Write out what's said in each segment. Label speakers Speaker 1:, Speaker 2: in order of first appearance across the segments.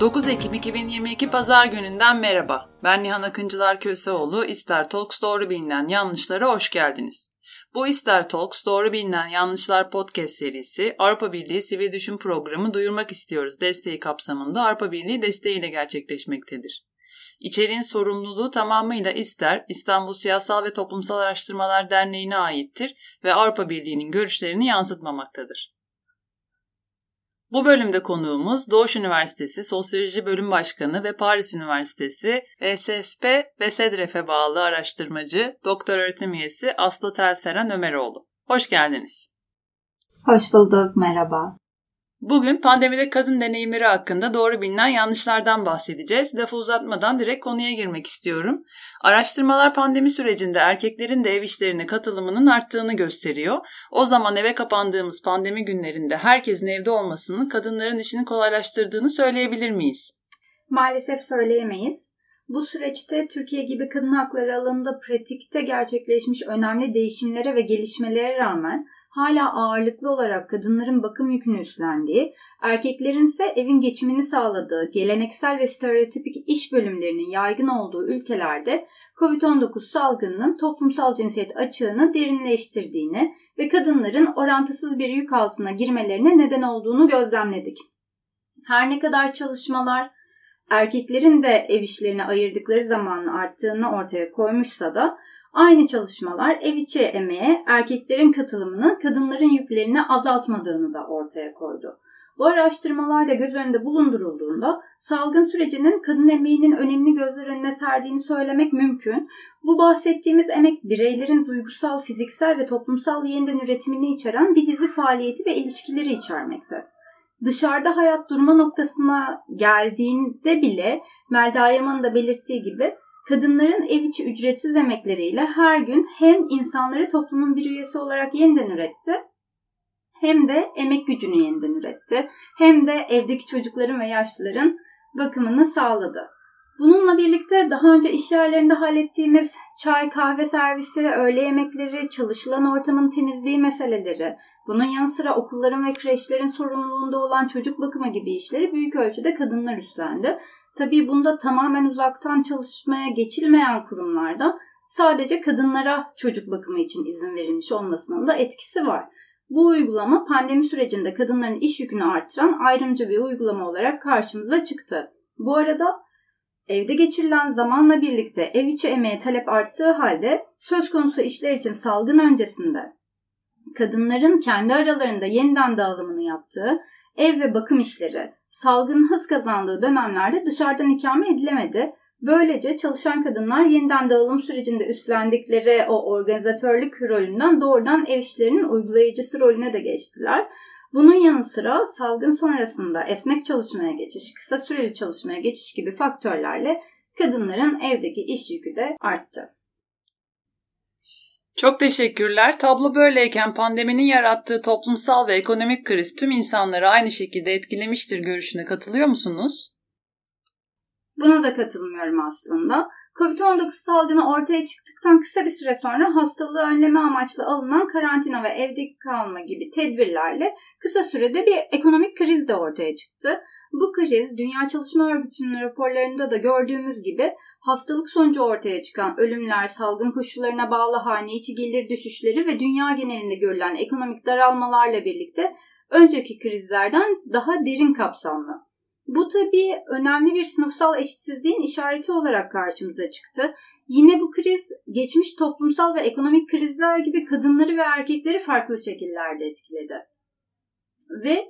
Speaker 1: 9 Ekim 2022 Pazar gününden merhaba. Ben Nihan Akıncılar Köseoğlu. İster Talks doğru bilinen yanlışlara hoş geldiniz. Bu İster Talks doğru bilinen yanlışlar podcast serisi Avrupa Birliği Sivil Düşün Programı duyurmak istiyoruz desteği kapsamında Avrupa Birliği desteğiyle gerçekleşmektedir. İçeriğin sorumluluğu tamamıyla İster İstanbul Siyasal ve Toplumsal Araştırmalar Derneği'ne aittir ve Avrupa Birliği'nin görüşlerini yansıtmamaktadır. Bu bölümde konuğumuz Doğuş Üniversitesi Sosyoloji Bölüm Başkanı ve Paris Üniversitesi SSP ve SEDREF'e bağlı araştırmacı, doktor öğretim üyesi Aslı Telseren Ömeroğlu. Hoş geldiniz.
Speaker 2: Hoş bulduk, merhaba.
Speaker 1: Bugün pandemide kadın deneyimleri hakkında doğru bilinen yanlışlardan bahsedeceğiz. Lafı uzatmadan direkt konuya girmek istiyorum. Araştırmalar pandemi sürecinde erkeklerin de ev işlerine katılımının arttığını gösteriyor. O zaman eve kapandığımız pandemi günlerinde herkesin evde olmasının kadınların işini kolaylaştırdığını söyleyebilir miyiz?
Speaker 2: Maalesef söyleyemeyiz. Bu süreçte Türkiye gibi kadın hakları alanında pratikte gerçekleşmiş önemli değişimlere ve gelişmelere rağmen hala ağırlıklı olarak kadınların bakım yükünü üstlendiği, erkeklerin ise evin geçimini sağladığı geleneksel ve stereotipik iş bölümlerinin yaygın olduğu ülkelerde COVID-19 salgınının toplumsal cinsiyet açığını derinleştirdiğini ve kadınların orantısız bir yük altına girmelerine neden olduğunu gözlemledik. Her ne kadar çalışmalar erkeklerin de ev işlerine ayırdıkları zamanın arttığını ortaya koymuşsa da Aynı çalışmalar ev içi emeğe erkeklerin katılımını kadınların yüklerini azaltmadığını da ortaya koydu. Bu araştırmalar da göz önünde bulundurulduğunda salgın sürecinin kadın emeğinin önemli gözler önüne serdiğini söylemek mümkün. Bu bahsettiğimiz emek bireylerin duygusal, fiziksel ve toplumsal yeniden üretimini içeren bir dizi faaliyeti ve ilişkileri içermekte. Dışarıda hayat durma noktasına geldiğinde bile Melda Yaman'ın da belirttiği gibi kadınların ev içi ücretsiz emekleriyle her gün hem insanları toplumun bir üyesi olarak yeniden üretti hem de emek gücünü yeniden üretti hem de evdeki çocukların ve yaşlıların bakımını sağladı. Bununla birlikte daha önce iş yerlerinde hallettiğimiz çay, kahve servisi, öğle yemekleri, çalışılan ortamın temizliği meseleleri, bunun yanı sıra okulların ve kreşlerin sorumluluğunda olan çocuk bakımı gibi işleri büyük ölçüde kadınlar üstlendi Tabii bunda tamamen uzaktan çalışmaya geçilmeyen kurumlarda sadece kadınlara çocuk bakımı için izin verilmiş olmasının da etkisi var. Bu uygulama pandemi sürecinde kadınların iş yükünü artıran ayrımcı bir uygulama olarak karşımıza çıktı. Bu arada evde geçirilen zamanla birlikte ev içi emeğe talep arttığı halde söz konusu işler için salgın öncesinde kadınların kendi aralarında yeniden dağılımını yaptığı ev ve bakım işleri salgın hız kazandığı dönemlerde dışarıdan ikame edilemedi. Böylece çalışan kadınlar yeniden dağılım sürecinde üstlendikleri o organizatörlük rolünden doğrudan ev işlerinin uygulayıcısı rolüne de geçtiler. Bunun yanı sıra salgın sonrasında esnek çalışmaya geçiş, kısa süreli çalışmaya geçiş gibi faktörlerle kadınların evdeki iş yükü de arttı.
Speaker 1: Çok teşekkürler. Tablo böyleyken pandeminin yarattığı toplumsal ve ekonomik kriz tüm insanları aynı şekilde etkilemiştir görüşüne katılıyor musunuz?
Speaker 2: Buna da katılmıyorum aslında. Covid-19 salgını ortaya çıktıktan kısa bir süre sonra hastalığı önleme amaçlı alınan karantina ve evde kalma gibi tedbirlerle kısa sürede bir ekonomik kriz de ortaya çıktı. Bu kriz Dünya Çalışma Örgütü'nün raporlarında da gördüğümüz gibi hastalık sonucu ortaya çıkan ölümler, salgın koşullarına bağlı hane içi gelir düşüşleri ve dünya genelinde görülen ekonomik daralmalarla birlikte önceki krizlerden daha derin kapsamlı. Bu tabii önemli bir sınıfsal eşitsizliğin işareti olarak karşımıza çıktı. Yine bu kriz geçmiş toplumsal ve ekonomik krizler gibi kadınları ve erkekleri farklı şekillerde etkiledi. Ve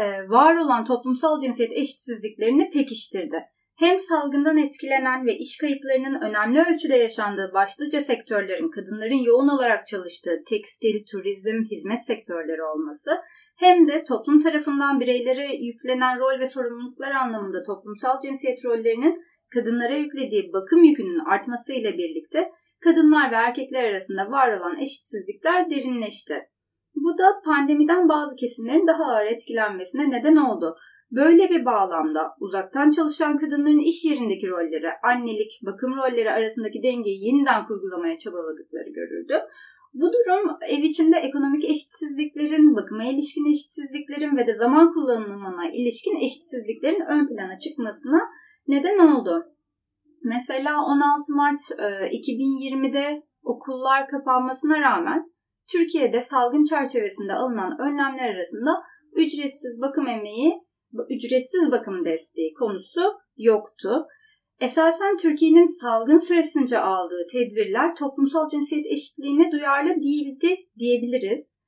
Speaker 2: e, var olan toplumsal cinsiyet eşitsizliklerini pekiştirdi hem salgından etkilenen ve iş kayıplarının önemli ölçüde yaşandığı başlıca sektörlerin kadınların yoğun olarak çalıştığı tekstil, turizm, hizmet sektörleri olması hem de toplum tarafından bireylere yüklenen rol ve sorumluluklar anlamında toplumsal cinsiyet rollerinin kadınlara yüklediği bakım yükünün artmasıyla birlikte kadınlar ve erkekler arasında var olan eşitsizlikler derinleşti. Bu da pandemiden bazı kesimlerin daha ağır etkilenmesine neden oldu. Böyle bir bağlamda uzaktan çalışan kadınların iş yerindeki rolleri, annelik, bakım rolleri arasındaki dengeyi yeniden kurgulamaya çabaladıkları görüldü. Bu durum ev içinde ekonomik eşitsizliklerin, bakıma ilişkin eşitsizliklerin ve de zaman kullanımına ilişkin eşitsizliklerin ön plana çıkmasına neden oldu. Mesela 16 Mart 2020'de e, okullar kapanmasına rağmen Türkiye'de salgın çerçevesinde alınan önlemler arasında ücretsiz bakım emeği, ücretsiz bakım desteği konusu yoktu. Esasen Türkiye'nin salgın süresince aldığı tedbirler toplumsal cinsiyet eşitliğine duyarlı değildi diyebiliriz.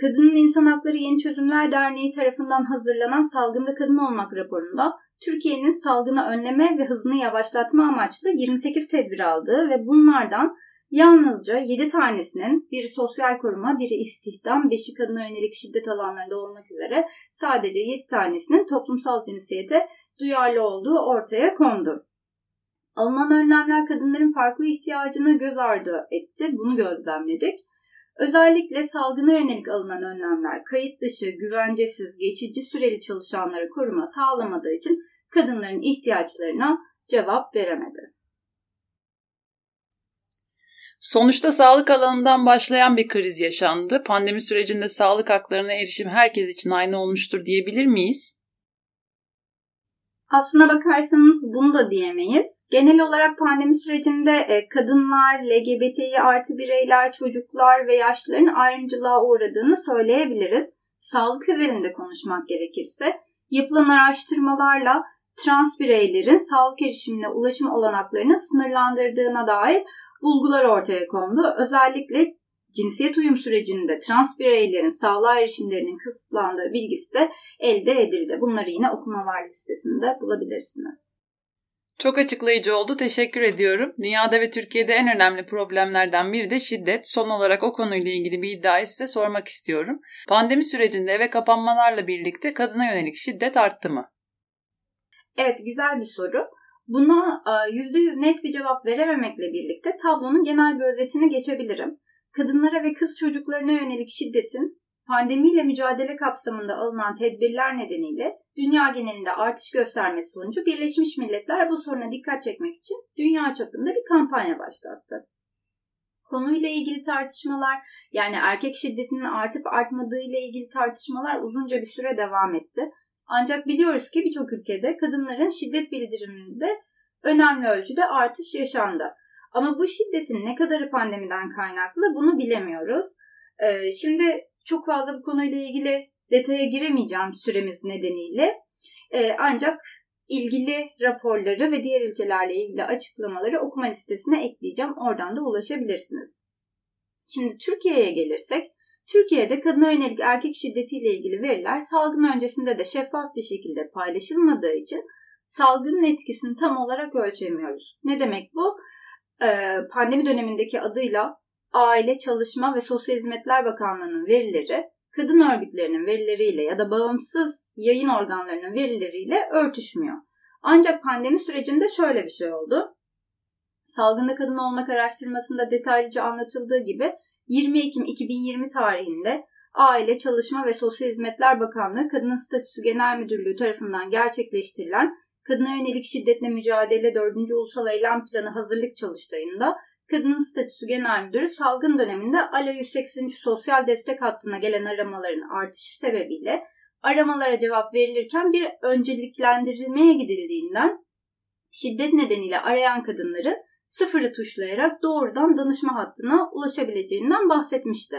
Speaker 2: Kadının İnsan Hakları Yeni Çözümler Derneği tarafından hazırlanan Salgında Kadın Olmak raporunda Türkiye'nin salgını önleme ve hızını yavaşlatma amaçlı 28 tedbir aldığı ve bunlardan yalnızca 7 tanesinin biri sosyal koruma, biri istihdam, beşi kadına yönelik şiddet alanlarında olmak üzere sadece 7 tanesinin toplumsal cinsiyete duyarlı olduğu ortaya kondu. Alınan önlemler kadınların farklı ihtiyacını göz ardı etti. Bunu gözlemledik. Özellikle salgına yönelik alınan önlemler kayıt dışı, güvencesiz, geçici süreli çalışanları koruma sağlamadığı için kadınların ihtiyaçlarına cevap veremedi.
Speaker 1: Sonuçta sağlık alanından başlayan bir kriz yaşandı. Pandemi sürecinde sağlık haklarına erişim herkes için aynı olmuştur diyebilir miyiz?
Speaker 2: Aslına bakarsanız bunu da diyemeyiz. Genel olarak pandemi sürecinde e, kadınlar, LGBTİ artı bireyler, çocuklar ve yaşlıların ayrımcılığa uğradığını söyleyebiliriz. Sağlık üzerinde konuşmak gerekirse yapılan araştırmalarla trans bireylerin sağlık erişimine ulaşım olanaklarını sınırlandırdığına dair bulgular ortaya kondu. Özellikle cinsiyet uyum sürecinde trans bireylerin sağlığa erişimlerinin kısıtlandığı bilgisi de elde edildi. Bunları yine okumalar listesinde bulabilirsiniz.
Speaker 1: Çok açıklayıcı oldu. Teşekkür ediyorum. Dünyada ve Türkiye'de en önemli problemlerden biri de şiddet. Son olarak o konuyla ilgili bir iddiayı size sormak istiyorum. Pandemi sürecinde eve kapanmalarla birlikte kadına yönelik şiddet arttı mı?
Speaker 2: Evet, güzel bir soru. Buna %100 net bir cevap verememekle birlikte tablonun genel bir özetini geçebilirim kadınlara ve kız çocuklarına yönelik şiddetin pandemiyle mücadele kapsamında alınan tedbirler nedeniyle dünya genelinde artış göstermesi sonucu Birleşmiş Milletler bu soruna dikkat çekmek için dünya çapında bir kampanya başlattı. Konuyla ilgili tartışmalar yani erkek şiddetinin artıp artmadığı ile ilgili tartışmalar uzunca bir süre devam etti. Ancak biliyoruz ki birçok ülkede kadınların şiddet bildiriminde önemli ölçüde artış yaşandı. Ama bu şiddetin ne kadarı pandemiden kaynaklı bunu bilemiyoruz. Ee, şimdi çok fazla bu konuyla ilgili detaya giremeyeceğim süremiz nedeniyle. Ee, ancak ilgili raporları ve diğer ülkelerle ilgili açıklamaları okuma listesine ekleyeceğim. Oradan da ulaşabilirsiniz. Şimdi Türkiye'ye gelirsek, Türkiye'de kadına yönelik erkek şiddetiyle ilgili veriler salgın öncesinde de şeffaf bir şekilde paylaşılmadığı için salgının etkisini tam olarak ölçemiyoruz. Ne demek bu? e, pandemi dönemindeki adıyla Aile, Çalışma ve Sosyal Hizmetler Bakanlığı'nın verileri kadın örgütlerinin verileriyle ya da bağımsız yayın organlarının verileriyle örtüşmüyor. Ancak pandemi sürecinde şöyle bir şey oldu. Salgında kadın olmak araştırmasında detaylıca anlatıldığı gibi 20 Ekim 2020 tarihinde Aile, Çalışma ve Sosyal Hizmetler Bakanlığı Kadının Statüsü Genel Müdürlüğü tarafından gerçekleştirilen Kadına yönelik şiddetle mücadele 4. Ulusal Eylem Planı hazırlık çalıştayında Kadının Statüsü Genel Müdürü salgın döneminde Alo 183 sosyal destek hattına gelen aramaların artışı sebebiyle aramalara cevap verilirken bir önceliklendirilmeye gidildiğinden şiddet nedeniyle arayan kadınları sıfırı tuşlayarak doğrudan danışma hattına ulaşabileceğinden bahsetmişti.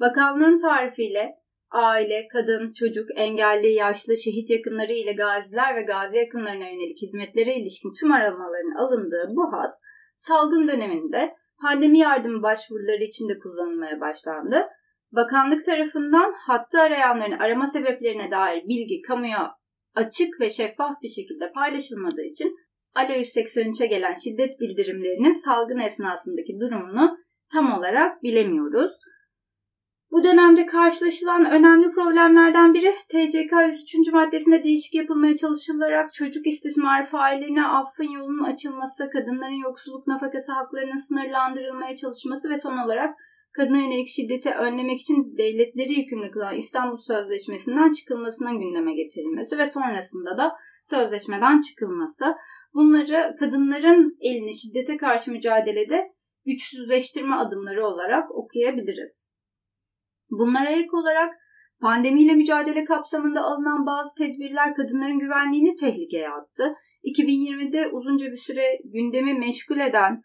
Speaker 2: Bakanlığın tarifiyle aile, kadın, çocuk, engelli, yaşlı, şehit yakınları ile gaziler ve gazi yakınlarına yönelik hizmetlere ilişkin tüm aramaların alındığı bu hat, salgın döneminde pandemi yardımı başvuruları için de kullanılmaya başlandı. Bakanlık tarafından hattı arayanların arama sebeplerine dair bilgi kamuya açık ve şeffaf bir şekilde paylaşılmadığı için Alo 183'e gelen şiddet bildirimlerinin salgın esnasındaki durumunu tam olarak bilemiyoruz. Bu dönemde karşılaşılan önemli problemlerden biri TCK 103. maddesinde değişik yapılmaya çalışılarak çocuk istismar faillerine affın yolunun açılması, kadınların yoksulluk nafakası haklarının sınırlandırılmaya çalışması ve son olarak kadına yönelik şiddeti önlemek için devletleri yükümlü kılan İstanbul Sözleşmesi'nden çıkılmasına gündeme getirilmesi ve sonrasında da sözleşmeden çıkılması. Bunları kadınların elini şiddete karşı mücadelede güçsüzleştirme adımları olarak okuyabiliriz. Bunlara ek olarak pandemiyle mücadele kapsamında alınan bazı tedbirler kadınların güvenliğini tehlikeye attı. 2020'de uzunca bir süre gündemi meşgul eden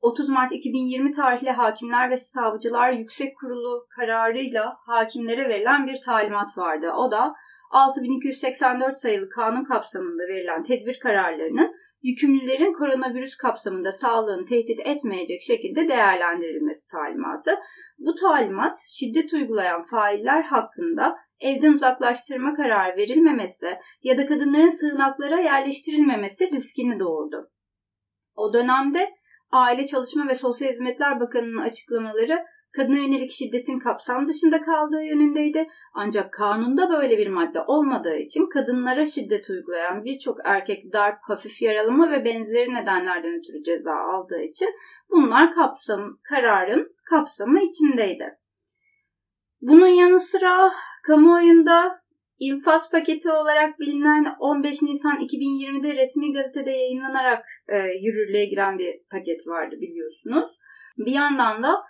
Speaker 2: 30 Mart 2020 tarihli Hakimler ve Savcılar Yüksek Kurulu kararıyla hakimlere verilen bir talimat vardı. O da 6284 sayılı kanun kapsamında verilen tedbir kararlarının yükümlülerin koronavirüs kapsamında sağlığını tehdit etmeyecek şekilde değerlendirilmesi talimatı. Bu talimat şiddet uygulayan failler hakkında evden uzaklaştırma kararı verilmemesi ya da kadınların sığınaklara yerleştirilmemesi riskini doğurdu. O dönemde Aile Çalışma ve Sosyal Hizmetler Bakanı'nın açıklamaları kadına yönelik şiddetin kapsam dışında kaldığı yönündeydi. Ancak kanunda böyle bir madde olmadığı için kadınlara şiddet uygulayan birçok erkek darp, hafif yaralama ve benzeri nedenlerden ötürü ceza aldığı için bunlar kapsam, kararın kapsamı içindeydi. Bunun yanı sıra kamuoyunda infaz paketi olarak bilinen 15 Nisan 2020'de resmi gazetede yayınlanarak e, yürürlüğe giren bir paket vardı biliyorsunuz. Bir yandan da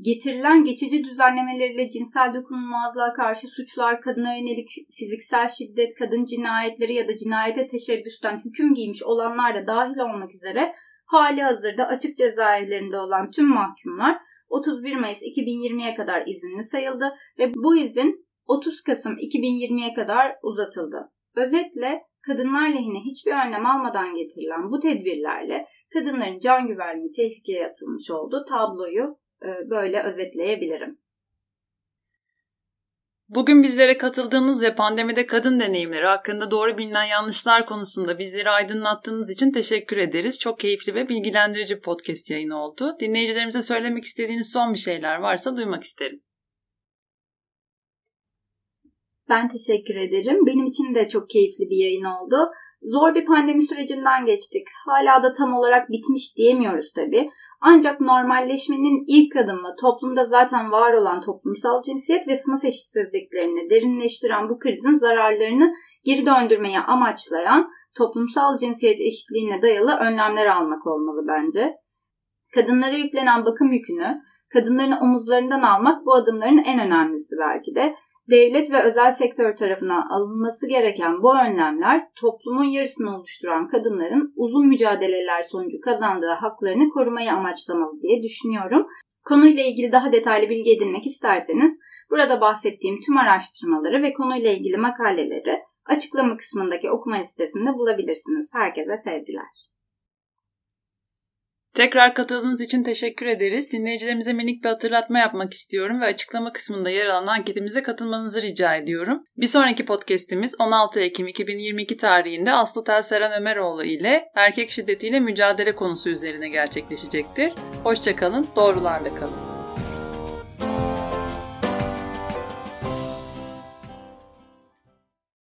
Speaker 2: getirilen geçici düzenlemeleriyle cinsel dokunulmazlığa karşı suçlar, kadına yönelik fiziksel şiddet, kadın cinayetleri ya da cinayete teşebbüsten hüküm giymiş olanlar da dahil olmak üzere hali hazırda açık cezaevlerinde olan tüm mahkumlar 31 Mayıs 2020'ye kadar izinli sayıldı ve bu izin 30 Kasım 2020'ye kadar uzatıldı. Özetle kadınlar lehine hiçbir önlem almadan getirilen bu tedbirlerle kadınların can güvenliği tehlikeye atılmış oldu. Tabloyu böyle özetleyebilirim.
Speaker 1: Bugün bizlere katıldığınız ve pandemide kadın deneyimleri hakkında doğru bilinen yanlışlar konusunda bizleri aydınlattığınız için teşekkür ederiz. Çok keyifli ve bilgilendirici podcast yayını oldu. Dinleyicilerimize söylemek istediğiniz son bir şeyler varsa duymak isterim.
Speaker 2: Ben teşekkür ederim. Benim için de çok keyifli bir yayın oldu. Zor bir pandemi sürecinden geçtik. Hala da tam olarak bitmiş diyemiyoruz tabii. Ancak normalleşmenin ilk adımı toplumda zaten var olan toplumsal cinsiyet ve sınıf eşitsizliklerini derinleştiren bu krizin zararlarını geri döndürmeyi amaçlayan toplumsal cinsiyet eşitliğine dayalı önlemler almak olmalı bence. Kadınlara yüklenen bakım yükünü kadınların omuzlarından almak bu adımların en önemlisi belki de devlet ve özel sektör tarafından alınması gereken bu önlemler toplumun yarısını oluşturan kadınların uzun mücadeleler sonucu kazandığı haklarını korumayı amaçlamalı diye düşünüyorum. Konuyla ilgili daha detaylı bilgi edinmek isterseniz burada bahsettiğim tüm araştırmaları ve konuyla ilgili makaleleri açıklama kısmındaki okuma listesinde bulabilirsiniz. Herkese sevgiler.
Speaker 1: Tekrar katıldığınız için teşekkür ederiz. Dinleyicilerimize minik bir hatırlatma yapmak istiyorum ve açıklama kısmında yer alan anketimize katılmanızı rica ediyorum. Bir sonraki podcast'imiz 16 Ekim 2022 tarihinde Aslı Telseren Ömeroğlu ile erkek şiddetiyle mücadele konusu üzerine gerçekleşecektir. Hoşçakalın, doğrularla kalın.